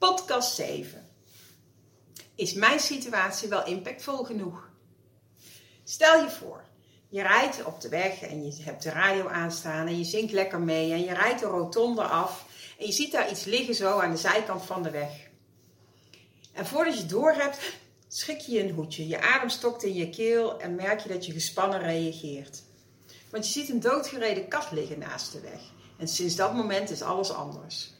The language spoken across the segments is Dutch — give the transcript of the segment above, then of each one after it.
Podcast 7. Is mijn situatie wel impactvol genoeg? Stel je voor, je rijdt op de weg en je hebt de radio aanstaan en je zingt lekker mee en je rijdt de rotonde af en je ziet daar iets liggen zo aan de zijkant van de weg. En voordat je door hebt, schrik je een hoedje. Je adem stokt in je keel en merk je dat je gespannen reageert. Want je ziet een doodgereden kat liggen naast de weg. En sinds dat moment is alles anders.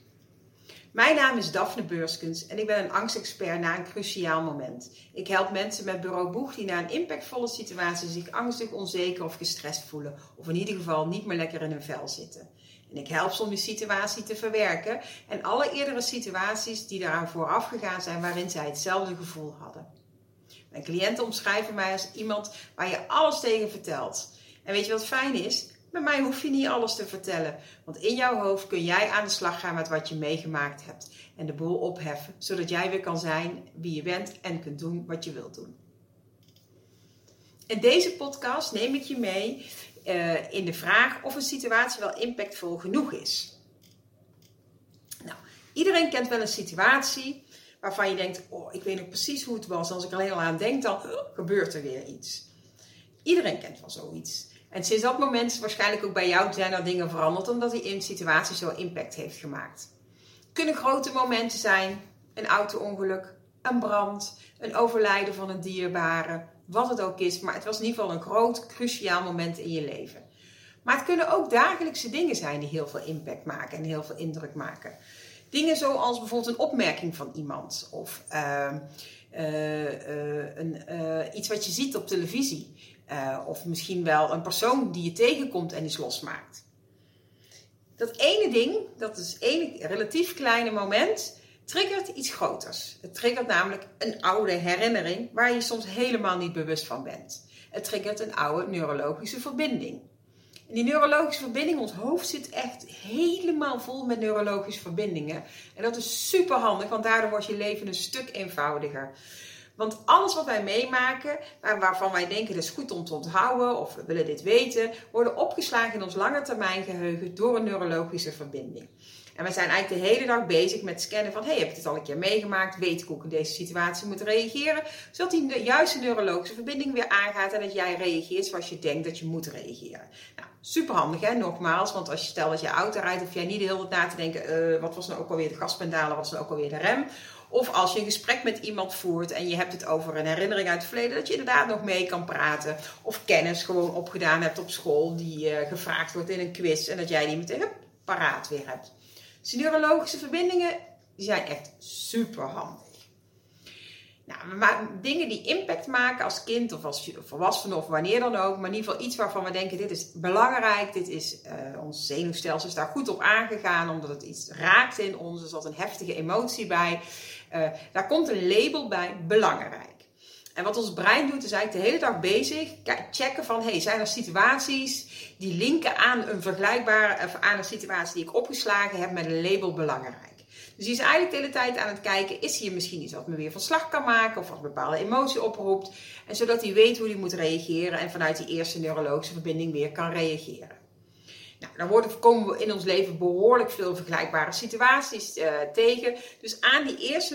Mijn naam is Daphne Beurskens en ik ben een angstexpert na een cruciaal moment. Ik help mensen met bureau Boeg die na een impactvolle situatie zich angstig, onzeker of gestrest voelen. Of in ieder geval niet meer lekker in hun vel zitten. En ik help ze om die situatie te verwerken en alle eerdere situaties die daaraan vooraf gegaan zijn waarin zij hetzelfde gevoel hadden. Mijn cliënten omschrijven mij als iemand waar je alles tegen vertelt. En weet je wat fijn is? Bij mij hoef je niet alles te vertellen, want in jouw hoofd kun jij aan de slag gaan met wat je meegemaakt hebt en de boel opheffen, zodat jij weer kan zijn wie je bent en kunt doen wat je wilt doen. In deze podcast neem ik je mee uh, in de vraag of een situatie wel impactvol genoeg is. Nou, iedereen kent wel een situatie waarvan je denkt: Oh, ik weet nog precies hoe het was. Als ik er heel aan denk, dan gebeurt er weer iets. Iedereen kent wel zoiets. En sinds dat moment, waarschijnlijk ook bij jou, zijn er dingen veranderd omdat die in situatie zo impact heeft gemaakt. Kunnen grote momenten zijn: een auto-ongeluk, een brand, een overlijden van een dierbare, wat het ook is. Maar het was in ieder geval een groot, cruciaal moment in je leven. Maar het kunnen ook dagelijkse dingen zijn die heel veel impact maken en heel veel indruk maken. Dingen zoals bijvoorbeeld een opmerking van iemand of uh, uh, een, iets wat je ziet op televisie. Of misschien wel een persoon die je tegenkomt en iets losmaakt. Dat ene ding, dat is één relatief kleine moment, triggert iets groters. Het triggert namelijk een oude herinnering waar je soms helemaal niet bewust van bent. Het triggert een oude neurologische verbinding. En die neurologische verbinding, ons hoofd zit echt helemaal vol met neurologische verbindingen. En dat is super handig, want daardoor wordt je leven een stuk eenvoudiger. Want alles wat wij meemaken, waarvan wij denken dat is goed om te onthouden of we willen dit weten, worden opgeslagen in ons langetermijngeheugen door een neurologische verbinding. En we zijn eigenlijk de hele dag bezig met scannen van, hey, heb ik dit al een keer meegemaakt? Weet ik hoe ik in deze situatie moet reageren? Zodat die de juiste neurologische verbinding weer aangaat en dat jij reageert zoals je denkt dat je moet reageren. Nou, super handig hè, nogmaals, want als je stelt dat je auto rijdt, hoef jij niet de hele tijd na te denken, uh, wat was nou ook alweer de gaspendalen, wat was nou ook alweer de rem? Of als je een gesprek met iemand voert en je hebt het over een herinnering uit het verleden, dat je inderdaad nog mee kan praten. Of kennis gewoon opgedaan hebt op school die uh, gevraagd wordt in een quiz en dat jij die meteen paraat weer hebt. Dus neurologische verbindingen die zijn echt super handig. Nou, maar dingen die impact maken als kind of als volwassene of wanneer dan ook. Maar in ieder geval iets waarvan we denken, dit is belangrijk. Dit is, uh, ons zenuwstelsel is daar goed op aangegaan. Omdat het iets raakt in ons. Er zat een heftige emotie bij. Uh, daar komt een label bij, belangrijk. En wat ons brein doet, is eigenlijk de hele dag bezig checken van, hey, zijn er situaties die linken aan een vergelijkbare, aan een situatie die ik opgeslagen heb met een label belangrijk. Dus die is eigenlijk de hele tijd aan het kijken, is hier misschien iets wat me weer van slag kan maken of wat een bepaalde emotie oproept. En zodat hij weet hoe hij moet reageren en vanuit die eerste neurologische verbinding weer kan reageren. Nou, dan worden, komen we in ons leven behoorlijk veel vergelijkbare situaties uh, tegen. Dus aan die eerste